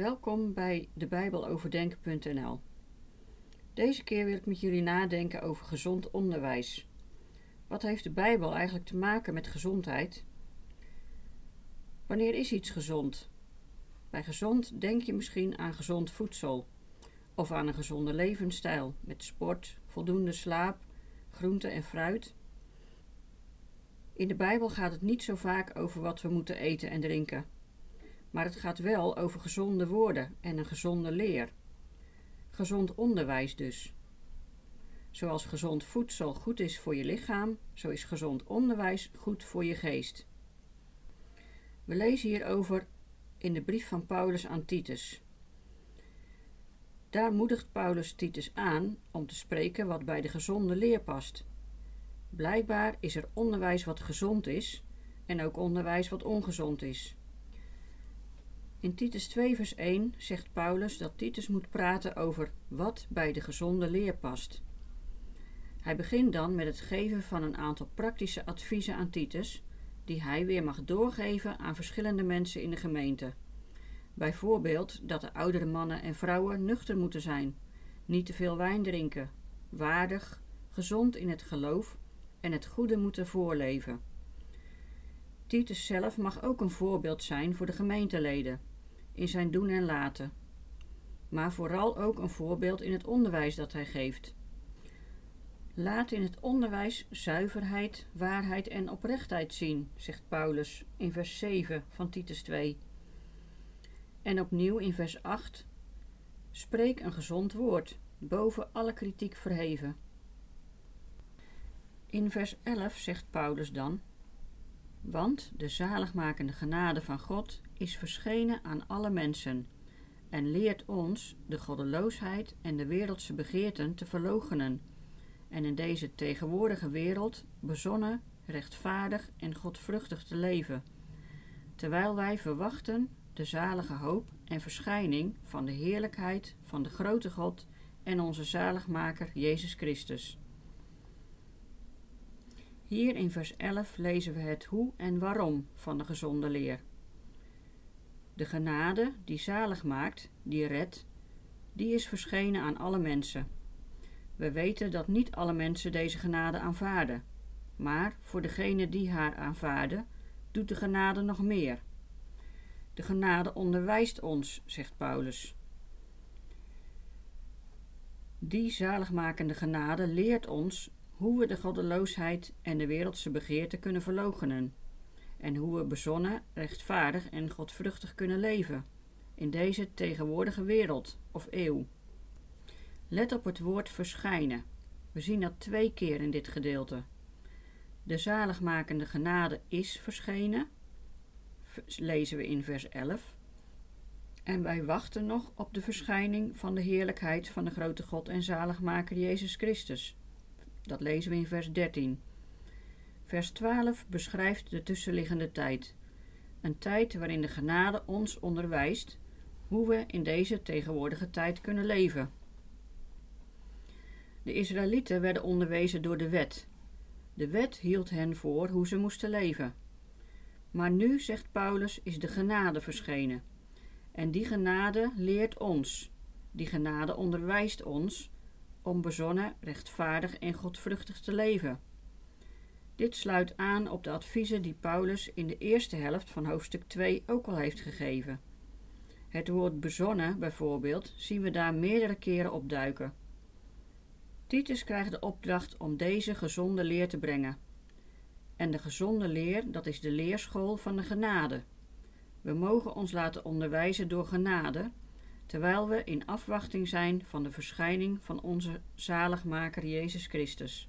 Welkom bij de Bijbeloverdenken.nl. Deze keer wil ik met jullie nadenken over gezond onderwijs. Wat heeft de Bijbel eigenlijk te maken met gezondheid? Wanneer is iets gezond? Bij gezond denk je misschien aan gezond voedsel of aan een gezonde levensstijl met sport, voldoende slaap, groente en fruit. In de Bijbel gaat het niet zo vaak over wat we moeten eten en drinken maar het gaat wel over gezonde woorden en een gezonde leer. Gezond onderwijs dus. Zoals gezond voedsel goed is voor je lichaam, zo is gezond onderwijs goed voor je geest. We lezen hierover in de brief van Paulus aan Titus. Daar moedigt Paulus Titus aan om te spreken wat bij de gezonde leer past. Blijkbaar is er onderwijs wat gezond is en ook onderwijs wat ongezond is. In Titus 2, vers 1 zegt Paulus dat Titus moet praten over wat bij de gezonde leer past. Hij begint dan met het geven van een aantal praktische adviezen aan Titus, die hij weer mag doorgeven aan verschillende mensen in de gemeente. Bijvoorbeeld dat de oudere mannen en vrouwen nuchter moeten zijn, niet te veel wijn drinken, waardig, gezond in het geloof en het goede moeten voorleven. Titus zelf mag ook een voorbeeld zijn voor de gemeenteleden in zijn doen en laten, maar vooral ook een voorbeeld in het onderwijs dat hij geeft. Laat in het onderwijs zuiverheid, waarheid en oprechtheid zien, zegt Paulus in vers 7 van Titus 2. En opnieuw in vers 8: Spreek een gezond woord, boven alle kritiek verheven. In vers 11 zegt Paulus dan: Want de zaligmakende genade van God is verschenen aan alle mensen en leert ons de goddeloosheid en de wereldse begeerten te verloochenen en in deze tegenwoordige wereld bezonnen, rechtvaardig en godvruchtig te leven, terwijl wij verwachten de zalige hoop en verschijning van de heerlijkheid van de grote God en onze zaligmaker Jezus Christus. Hier in vers 11 lezen we het hoe en waarom van de gezonde leer. De genade die zalig maakt, die redt, die is verschenen aan alle mensen. We weten dat niet alle mensen deze genade aanvaarden, maar voor degene die haar aanvaarden, doet de genade nog meer. De genade onderwijst ons, zegt Paulus. Die zaligmakende genade leert ons hoe we de goddeloosheid en de wereldse begeerte kunnen verloochenen en hoe we bezonnen, rechtvaardig en godvruchtig kunnen leven in deze tegenwoordige wereld of eeuw. Let op het woord verschijnen. We zien dat twee keer in dit gedeelte. De zaligmakende genade is verschenen, lezen we in vers 11. En wij wachten nog op de verschijning van de heerlijkheid van de grote God en zaligmaker Jezus Christus. Dat lezen we in vers 13. Vers 12 beschrijft de tussenliggende tijd. Een tijd waarin de genade ons onderwijst hoe we in deze tegenwoordige tijd kunnen leven. De Israëlieten werden onderwezen door de wet. De wet hield hen voor hoe ze moesten leven. Maar nu, zegt Paulus, is de genade verschenen. En die genade leert ons. Die genade onderwijst ons om bezonnen, rechtvaardig en godvruchtig te leven. Dit sluit aan op de adviezen die Paulus in de eerste helft van hoofdstuk 2 ook al heeft gegeven. Het woord bezonnen, bijvoorbeeld, zien we daar meerdere keren opduiken. Titus krijgt de opdracht om deze gezonde leer te brengen. En de gezonde leer, dat is de leerschool van de genade. We mogen ons laten onderwijzen door genade, terwijl we in afwachting zijn van de verschijning van onze zaligmaker Jezus Christus.